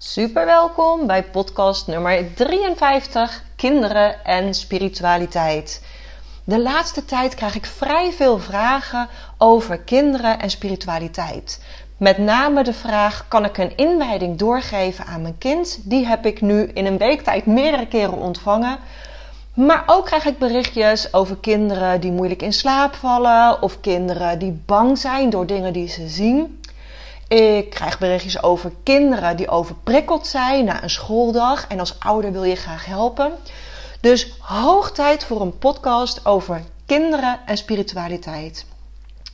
Super welkom bij podcast nummer 53 Kinderen en Spiritualiteit. De laatste tijd krijg ik vrij veel vragen over kinderen en spiritualiteit. Met name de vraag: kan ik een inwijding doorgeven aan mijn kind? Die heb ik nu in een week tijd meerdere keren ontvangen. Maar ook krijg ik berichtjes over kinderen die moeilijk in slaap vallen of kinderen die bang zijn door dingen die ze zien. Ik krijg berichtjes over kinderen die overprikkeld zijn na een schooldag en als ouder wil je graag helpen. Dus hoog tijd voor een podcast over kinderen en spiritualiteit.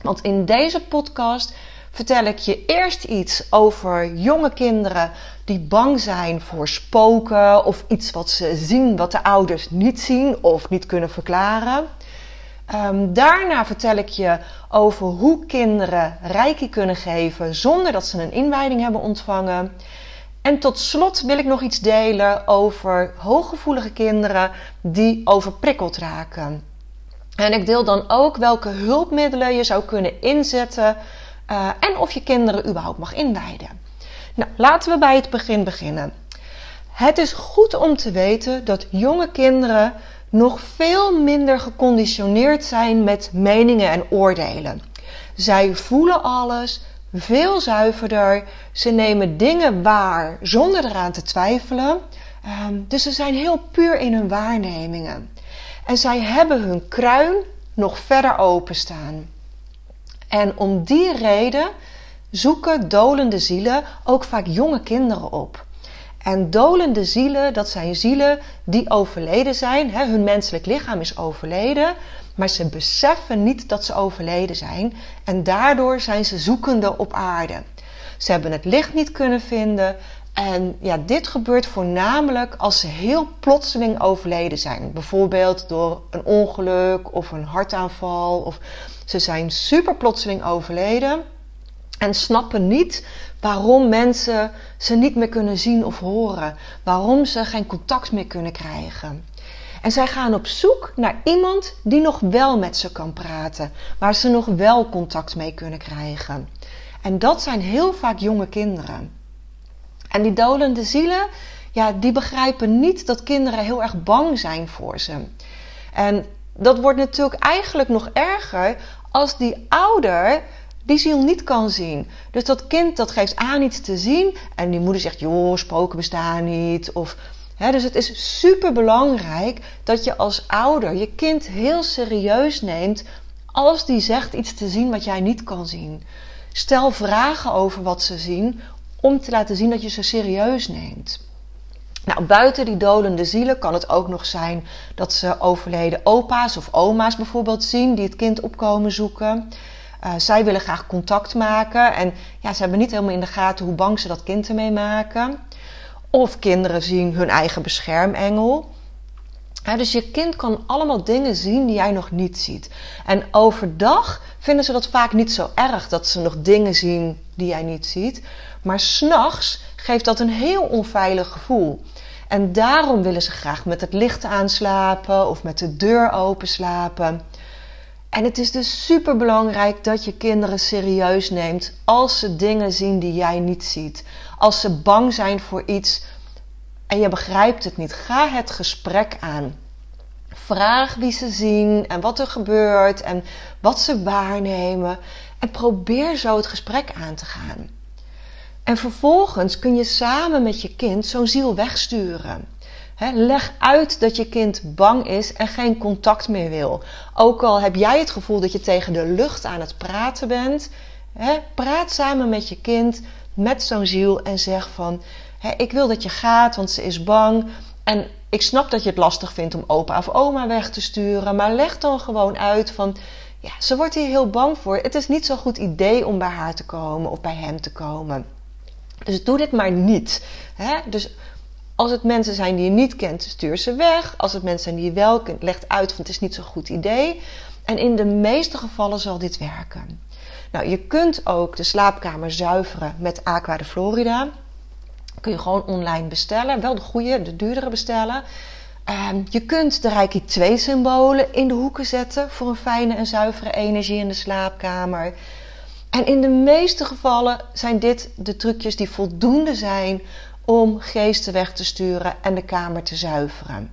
Want in deze podcast vertel ik je eerst iets over jonge kinderen die bang zijn voor spoken of iets wat ze zien wat de ouders niet zien of niet kunnen verklaren. Um, daarna vertel ik je over hoe kinderen reiki kunnen geven zonder dat ze een inwijding hebben ontvangen. En tot slot wil ik nog iets delen over hooggevoelige kinderen die overprikkeld raken. En ik deel dan ook welke hulpmiddelen je zou kunnen inzetten uh, en of je kinderen überhaupt mag inwijden. Nou, laten we bij het begin beginnen. Het is goed om te weten dat jonge kinderen nog veel minder geconditioneerd zijn met meningen en oordelen. Zij voelen alles veel zuiverder. Ze nemen dingen waar zonder eraan te twijfelen. Um, dus ze zijn heel puur in hun waarnemingen. En zij hebben hun kruin nog verder openstaan. En om die reden zoeken dolende zielen ook vaak jonge kinderen op. En dolende zielen, dat zijn zielen die overleden zijn. Hè, hun menselijk lichaam is overleden, maar ze beseffen niet dat ze overleden zijn. En daardoor zijn ze zoekende op aarde. Ze hebben het licht niet kunnen vinden. En ja, dit gebeurt voornamelijk als ze heel plotseling overleden zijn. Bijvoorbeeld door een ongeluk of een hartaanval. Of ze zijn super plotseling overleden en snappen niet waarom mensen ze niet meer kunnen zien of horen. Waarom ze geen contact meer kunnen krijgen. En zij gaan op zoek naar iemand die nog wel met ze kan praten, waar ze nog wel contact mee kunnen krijgen. En dat zijn heel vaak jonge kinderen. En die dolende zielen, ja, die begrijpen niet dat kinderen heel erg bang zijn voor ze. En dat wordt natuurlijk eigenlijk nog erger als die ouder die ziel niet kan zien. Dus dat kind dat geeft aan iets te zien en die moeder zegt, joh, spoken bestaan niet. Of, hè, dus het is super belangrijk dat je als ouder je kind heel serieus neemt als die zegt iets te zien wat jij niet kan zien. Stel vragen over wat ze zien om te laten zien dat je ze serieus neemt. Nou, buiten die dolende zielen kan het ook nog zijn dat ze overleden opa's of oma's bijvoorbeeld zien die het kind opkomen zoeken. Uh, zij willen graag contact maken en ja, ze hebben niet helemaal in de gaten hoe bang ze dat kind ermee maken. Of kinderen zien hun eigen beschermengel. dus je kind kan allemaal dingen zien die jij nog niet ziet. En overdag vinden ze dat vaak niet zo erg dat ze nog dingen zien die jij niet ziet. Maar s'nachts geeft dat een heel onveilig gevoel. En daarom willen ze graag met het licht aanslapen of met de deur open slapen. En het is dus super belangrijk dat je kinderen serieus neemt als ze dingen zien die jij niet ziet. Als ze bang zijn voor iets en je begrijpt het niet, ga het gesprek aan. Vraag wie ze zien en wat er gebeurt en wat ze waarnemen. En probeer zo het gesprek aan te gaan. En vervolgens kun je samen met je kind zo'n ziel wegsturen. Leg uit dat je kind bang is en geen contact meer wil. Ook al heb jij het gevoel dat je tegen de lucht aan het praten bent, praat samen met je kind, met zo'n ziel en zeg van: Ik wil dat je gaat, want ze is bang. En ik snap dat je het lastig vindt om opa of oma weg te sturen, maar leg dan gewoon uit van: ja, ze wordt hier heel bang voor. Het is niet zo'n goed idee om bij haar te komen of bij hem te komen. Dus doe dit maar niet. Dus als het mensen zijn die je niet kent, stuur ze weg. Als het mensen zijn die je wel kent, leg uit van het is niet zo'n goed idee. En in de meeste gevallen zal dit werken. Nou, je kunt ook de slaapkamer zuiveren met Aqua de Florida. Kun je gewoon online bestellen. Wel de goede, de duurdere bestellen. Ehm, je kunt de Reiki 2 symbolen in de hoeken zetten voor een fijne en zuivere energie in de slaapkamer. En in de meeste gevallen zijn dit de trucjes die voldoende zijn om geesten weg te sturen en de kamer te zuiveren.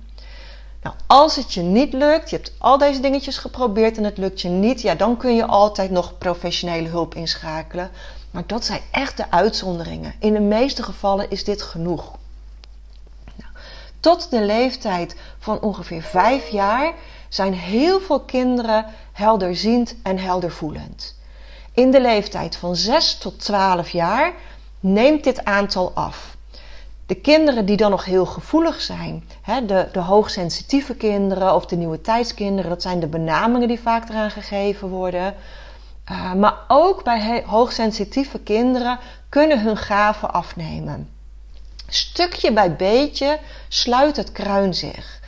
Nou, als het je niet lukt, je hebt al deze dingetjes geprobeerd en het lukt je niet, ja, dan kun je altijd nog professionele hulp inschakelen. Maar dat zijn echt de uitzonderingen. In de meeste gevallen is dit genoeg. Nou, tot de leeftijd van ongeveer 5 jaar zijn heel veel kinderen helderziend en heldervoelend. In de leeftijd van 6 tot 12 jaar neemt dit aantal af. De kinderen die dan nog heel gevoelig zijn, hè, de, de hoogsensitieve kinderen of de nieuwe tijdskinderen, dat zijn de benamingen die vaak eraan gegeven worden. Uh, maar ook bij hoogsensitieve kinderen kunnen hun gaven afnemen. Stukje bij beetje sluit het kruin zich.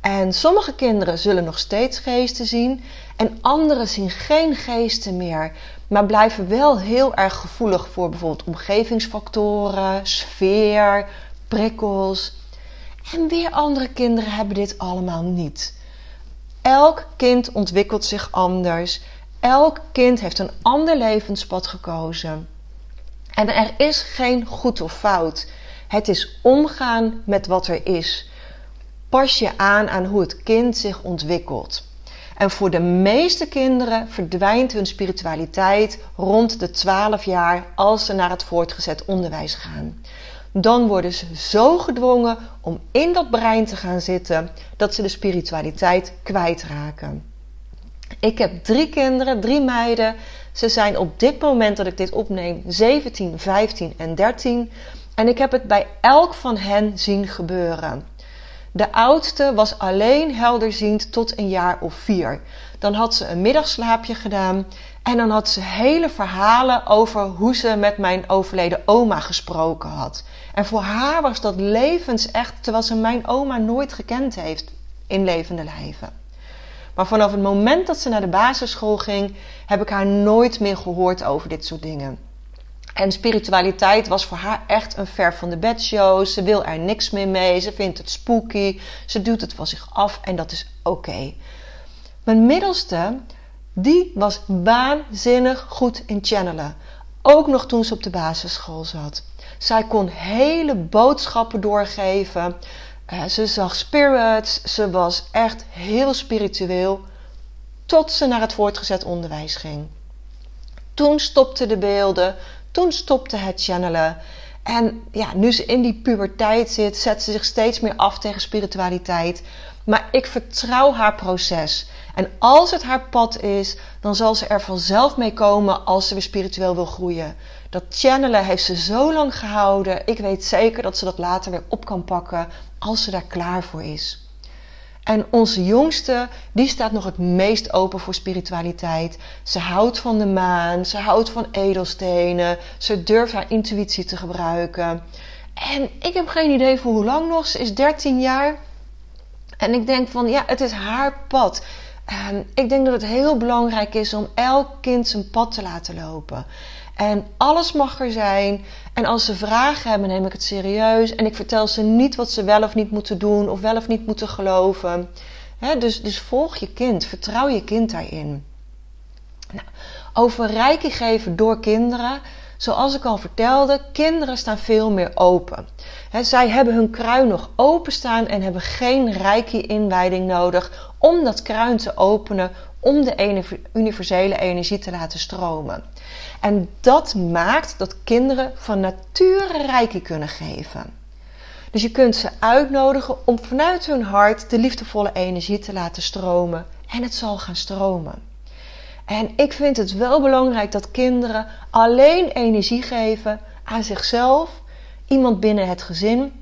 En sommige kinderen zullen nog steeds geesten zien en anderen zien geen geesten meer, maar blijven wel heel erg gevoelig voor bijvoorbeeld omgevingsfactoren, sfeer, prikkels. En weer andere kinderen hebben dit allemaal niet. Elk kind ontwikkelt zich anders. Elk kind heeft een ander levenspad gekozen. En er is geen goed of fout. Het is omgaan met wat er is. Pas je aan aan hoe het kind zich ontwikkelt. En voor de meeste kinderen verdwijnt hun spiritualiteit rond de 12 jaar als ze naar het voortgezet onderwijs gaan. Dan worden ze zo gedwongen om in dat brein te gaan zitten dat ze de spiritualiteit kwijtraken. Ik heb drie kinderen, drie meiden. Ze zijn op dit moment dat ik dit opneem 17, 15 en 13. En ik heb het bij elk van hen zien gebeuren. De oudste was alleen helderziend tot een jaar of vier. Dan had ze een middagslaapje gedaan en dan had ze hele verhalen over hoe ze met mijn overleden oma gesproken had. En voor haar was dat levensecht, terwijl ze mijn oma nooit gekend heeft in levende lijven. Maar vanaf het moment dat ze naar de basisschool ging, heb ik haar nooit meer gehoord over dit soort dingen. En spiritualiteit was voor haar echt een ver van de bedshow. Ze wil er niks meer mee. Ze vindt het spooky. Ze doet het van zich af en dat is oké. Mijn middelste, die was waanzinnig goed in channelen. Ook nog toen ze op de basisschool zat. Zij kon hele boodschappen doorgeven. Uh, ze zag spirits. Ze was echt heel spiritueel. Tot ze naar het voortgezet onderwijs ging. Toen stopten de beelden. Toen stopte het channelen. En ja, nu ze in die puberteit zit, zet ze zich steeds meer af tegen spiritualiteit. Maar ik vertrouw haar proces. En als het haar pad is, dan zal ze er vanzelf mee komen als ze weer spiritueel wil groeien. Dat channelen heeft ze zo lang gehouden. Ik weet zeker dat ze dat later weer op kan pakken als ze daar klaar voor is. En onze jongste, die staat nog het meest open voor spiritualiteit. Ze houdt van de maan, ze houdt van edelstenen, ze durft haar intuïtie te gebruiken. En ik heb geen idee voor hoe lang nog. Ze is 13 jaar. En ik denk van ja, het is haar pad. En ik denk dat het heel belangrijk is om elk kind zijn pad te laten lopen. En alles mag er zijn. En als ze vragen hebben, neem ik het serieus. En ik vertel ze niet wat ze wel of niet moeten doen of wel of niet moeten geloven. dus, dus volg je kind, vertrouw je kind daarin. Nou, over rijke geven door kinderen. Zoals ik al vertelde, kinderen staan veel meer open. zij hebben hun kruin nog openstaan en hebben geen rijke inwijding nodig om dat kruin te openen, om de universele energie te laten stromen. En dat maakt dat kinderen van nature rijke kunnen geven. Dus je kunt ze uitnodigen om vanuit hun hart de liefdevolle energie te laten stromen. En het zal gaan stromen. En ik vind het wel belangrijk dat kinderen alleen energie geven aan zichzelf, iemand binnen het gezin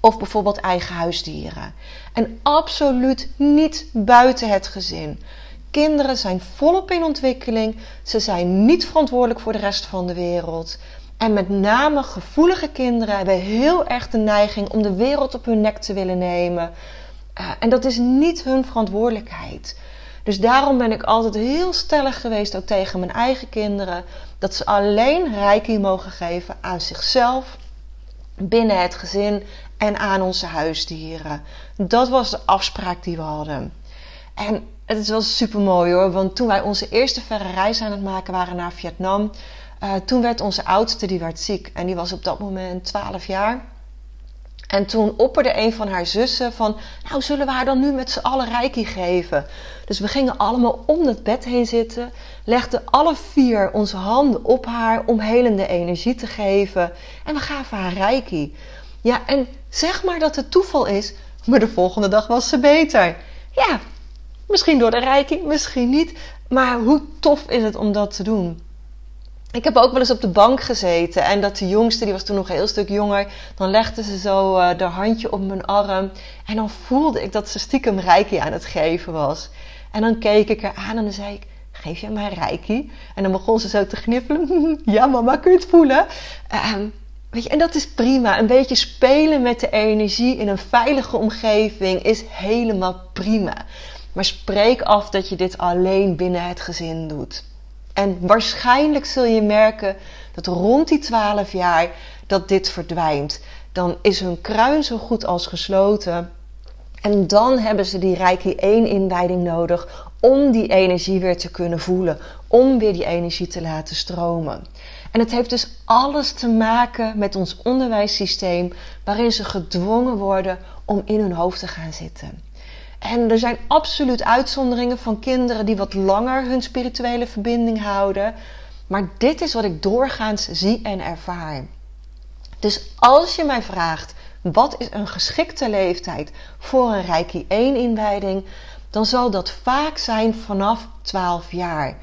of bijvoorbeeld eigen huisdieren. En absoluut niet buiten het gezin. Kinderen zijn volop in ontwikkeling. Ze zijn niet verantwoordelijk voor de rest van de wereld. En met name gevoelige kinderen hebben heel erg de neiging om de wereld op hun nek te willen nemen. Uh, en dat is niet hun verantwoordelijkheid. Dus daarom ben ik altijd heel stellig geweest, ook tegen mijn eigen kinderen, dat ze alleen reiki mogen geven aan zichzelf, binnen het gezin en aan onze huisdieren. Dat was de afspraak die we hadden. En het is wel super mooi hoor, want toen wij onze eerste verre reis aan het maken waren naar Vietnam, uh, toen werd onze oudste, die werd ziek en die was op dat moment 12 jaar. En toen opperde een van haar zussen van, nou zullen we haar dan nu met z'n allen reiki geven? Dus we gingen allemaal om het bed heen zitten, legden alle vier onze handen op haar om helende energie te geven en we gaven haar reiki. Ja, en zeg maar dat het toeval is, maar de volgende dag was ze beter. Ja, misschien door de reiki, misschien niet, maar hoe tof is het om dat te doen? Ik heb ook wel eens op de bank gezeten en dat de jongste, die was toen nog een heel stuk jonger, dan legde ze zo uh, haar handje op mijn arm en dan voelde ik dat ze stiekem reiki aan het geven was. En dan keek ik haar aan en dan zei ik, geef je mij reiki? En dan begon ze zo te gniffelen. ja mama, kun je het voelen? Um, weet je, en dat is prima. Een beetje spelen met de energie in een veilige omgeving is helemaal prima. Maar spreek af dat je dit alleen binnen het gezin doet. En waarschijnlijk zul je merken dat rond die 12 jaar dat dit verdwijnt. Dan is hun kruin zo goed als gesloten. En dan hebben ze die Reiki 1 inwijding nodig om die energie weer te kunnen voelen. Om weer die energie te laten stromen. En het heeft dus alles te maken met ons onderwijssysteem, waarin ze gedwongen worden om in hun hoofd te gaan zitten. En er zijn absoluut uitzonderingen van kinderen die wat langer hun spirituele verbinding houden. Maar dit is wat ik doorgaans zie en ervaar. Dus als je mij vraagt, wat is een geschikte leeftijd voor een Reiki 1 inwijding? Dan zal dat vaak zijn vanaf 12 jaar.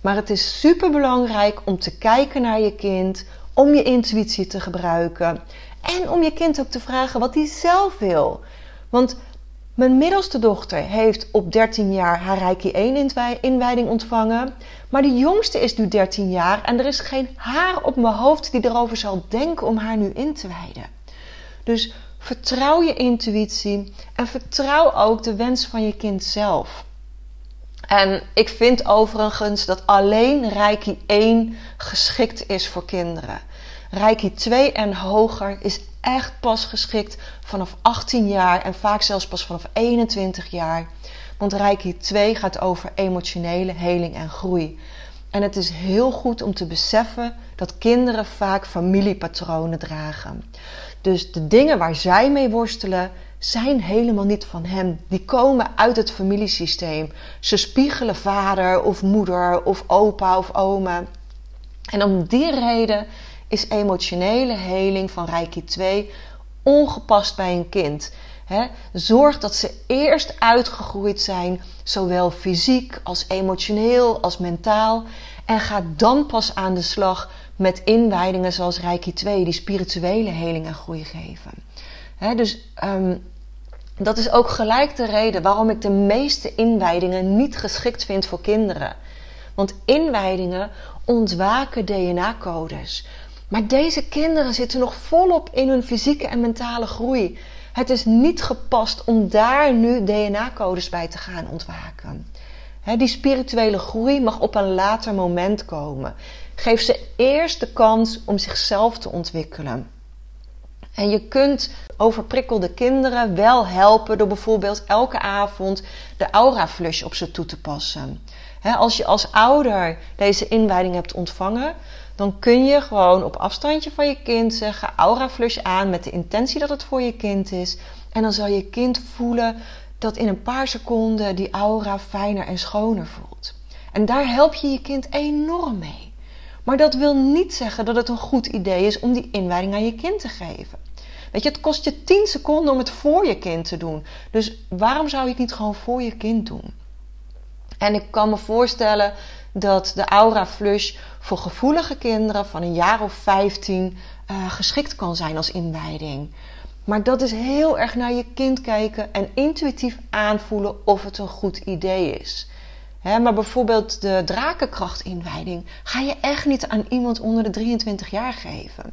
Maar het is super belangrijk om te kijken naar je kind, om je intuïtie te gebruiken en om je kind ook te vragen wat hij zelf wil. Want mijn middelste dochter heeft op 13 jaar haar Reiki 1 inwijding ontvangen. Maar de jongste is nu 13 jaar en er is geen haar op mijn hoofd die erover zal denken om haar nu in te wijden. Dus vertrouw je intuïtie en vertrouw ook de wens van je kind zelf. En ik vind overigens dat alleen Reiki 1 geschikt is voor kinderen. Reiki 2 en hoger is echt pas geschikt vanaf 18 jaar en vaak zelfs pas vanaf 21 jaar. Want Reiki 2 gaat over emotionele heling en groei. En het is heel goed om te beseffen dat kinderen vaak familiepatronen dragen. Dus de dingen waar zij mee worstelen zijn helemaal niet van hem. Die komen uit het familiesysteem. Ze spiegelen vader of moeder of opa of oma. En om die reden is emotionele heling van Reiki 2 ongepast bij een kind. zorg dat ze eerst uitgegroeid zijn, zowel fysiek als emotioneel als mentaal. En ga dan pas aan de slag met inwijdingen zoals Reiki 2, die spirituele heling en groei geven. dus um, dat is ook gelijk de reden waarom ik de meeste inwijdingen niet geschikt vind voor kinderen. Want inwijdingen ontwaken DNA-codes. Maar deze kinderen zitten nog volop in hun fysieke en mentale groei. Het is niet gepast om daar nu DNA-codes bij te gaan ontwaken. die spirituele groei mag op een later moment komen. Geef ze eerst de kans om zichzelf te ontwikkelen. En je kunt overprikkelde kinderen wel helpen door bijvoorbeeld elke avond de aura flush op ze toe te passen. Als je als ouder deze inwijding hebt ontvangen, dan kun je gewoon op afstandje van je kind zeggen: aura flush aan met de intentie dat het voor je kind is. En dan zal je kind voelen dat in een paar seconden die aura fijner en schoner voelt. En daar help je je kind enorm mee. Maar dat wil niet zeggen dat het een goed idee is om die inwijding aan je kind te geven. Weet je, het kost je 10 seconden om het voor je kind te doen. Dus waarom zou je het niet gewoon voor je kind doen? En ik kan me voorstellen dat de Aura Flush voor gevoelige kinderen van een jaar of 15 uh, geschikt kan zijn als inwijding. Maar dat is heel erg naar je kind kijken en intuïtief aanvoelen of het een goed idee is. maar bijvoorbeeld de drakenkrachtinwijding ga je echt niet aan iemand onder de 23 jaar geven.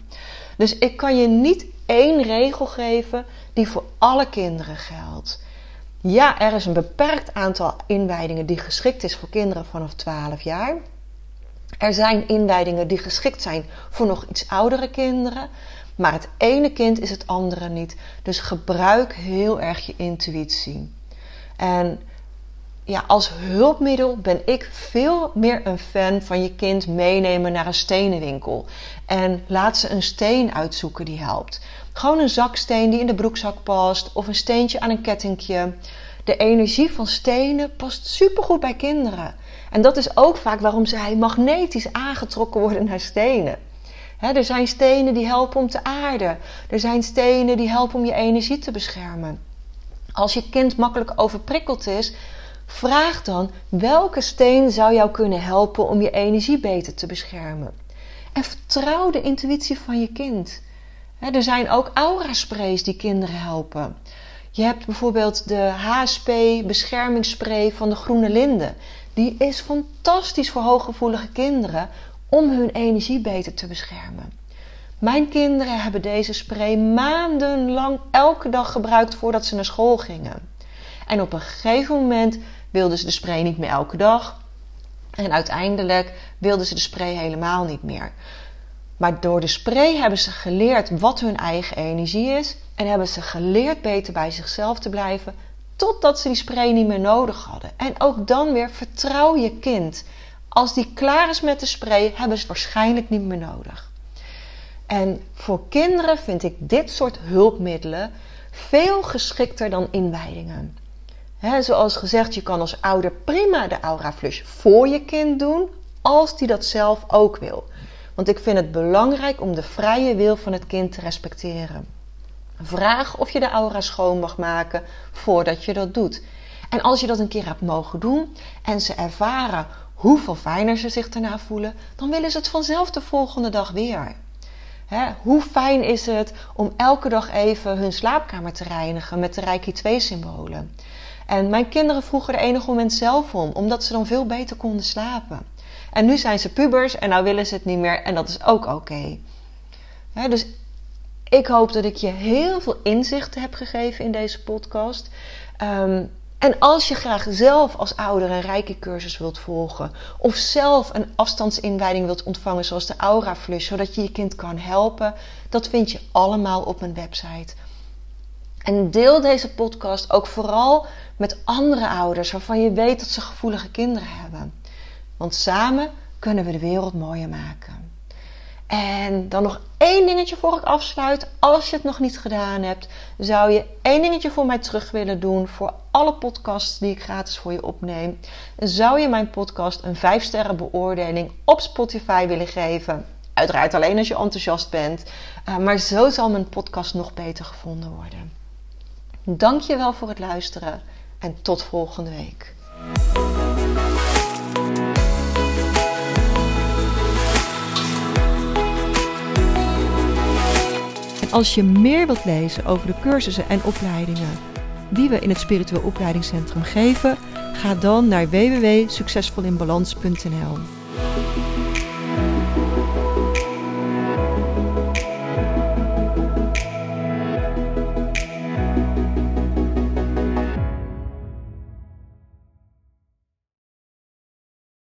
Dus ik kan je niet één regel geven die voor alle kinderen geldt. Ja, er is een beperkt aantal inwijdingen die geschikt is voor kinderen vanaf 12 jaar. Er zijn inwijdingen die geschikt zijn voor nog iets oudere kinderen. Maar het ene kind is het andere niet. Dus gebruik heel erg je intuïtie. En ja, als hulpmiddel ben ik veel meer een fan van je kind meenemen naar een stenenwinkel. En laat ze een steen uitzoeken die helpt. Gewoon een zaksteen die in de broekzak past of een steentje aan een kettingje. De energie van stenen past supergoed bij kinderen. En dat is ook vaak waarom zij magnetisch aangetrokken worden naar stenen. er zijn stenen die helpen om te aarden. Er zijn stenen die helpen om je energie te beschermen. Als je kind makkelijk overprikkeld is, vraag dan welke steen zou jou kunnen helpen om je energie beter te beschermen. En vertrouw de intuïtie van je kind. er zijn ook aura-sprays die kinderen helpen. Je hebt bijvoorbeeld de HSP beschermingsspray van de groene linde. Die is fantastisch voor hooggevoelige kinderen om hun energie beter te beschermen. Mijn kinderen hebben deze spray maandenlang elke dag gebruikt voordat ze naar school gingen. En op een gegeven moment wilden ze de spray niet meer elke dag. En uiteindelijk wilden ze de spray helemaal niet meer. Maar door de spray hebben ze geleerd wat hun eigen energie is. En hebben ze geleerd beter bij zichzelf te blijven. Totdat ze die spray niet meer nodig hadden. En ook dan weer vertrouw je kind. Als die klaar is met de spray, hebben ze het waarschijnlijk niet meer nodig. En voor kinderen vind ik dit soort hulpmiddelen veel geschikter dan inwijdingen. Zoals gezegd, je kan als ouder prima de aura flush voor je kind doen, als die dat zelf ook wil. Want ik vind het belangrijk om de vrije wil van het kind te respecteren. Vraag of je de aura schoon mag maken voordat je dat doet. En als je dat een keer hebt mogen doen en ze ervaren hoeveel fijner ze zich daarna voelen, dan willen ze het vanzelf de volgende dag weer. hoe fijn is het om elke dag even hun slaapkamer te reinigen met de Reiki 2-symbolen? En mijn kinderen vroegen er enig moment zelf om, omdat ze dan veel beter konden slapen. En nu zijn ze pubers en nou willen ze het niet meer en dat is ook oké. dus ik hoop dat ik je heel veel inzichten heb gegeven in deze podcast. Um, en als je graag zelf als ouder een rijke cursus wilt volgen, of zelf een afstandsinwijding wilt ontvangen, zoals de Aura Flush, zodat je je kind kan helpen, dat vind je allemaal op mijn website. En deel deze podcast ook vooral met andere ouders waarvan je weet dat ze gevoelige kinderen hebben. Want samen kunnen we de wereld mooier maken. En dan nog één dingetje voor ik afsluit. Als je het nog niet gedaan hebt, zou je één dingetje voor mij terug willen doen voor alle podcasts die ik gratis voor je opneem. Zou je mijn podcast een 5 sterren beoordeling op Spotify willen geven? Uiteraard alleen als je enthousiast bent. Uh, maar zo zal mijn podcast nog beter gevonden worden. Dank je wel voor het luisteren en tot volgende week. Als je meer wilt lezen over de cursussen en opleidingen die we in het Spiritueel Opleidingscentrum geven, ga dan naar www.succesvolinbalans.nl.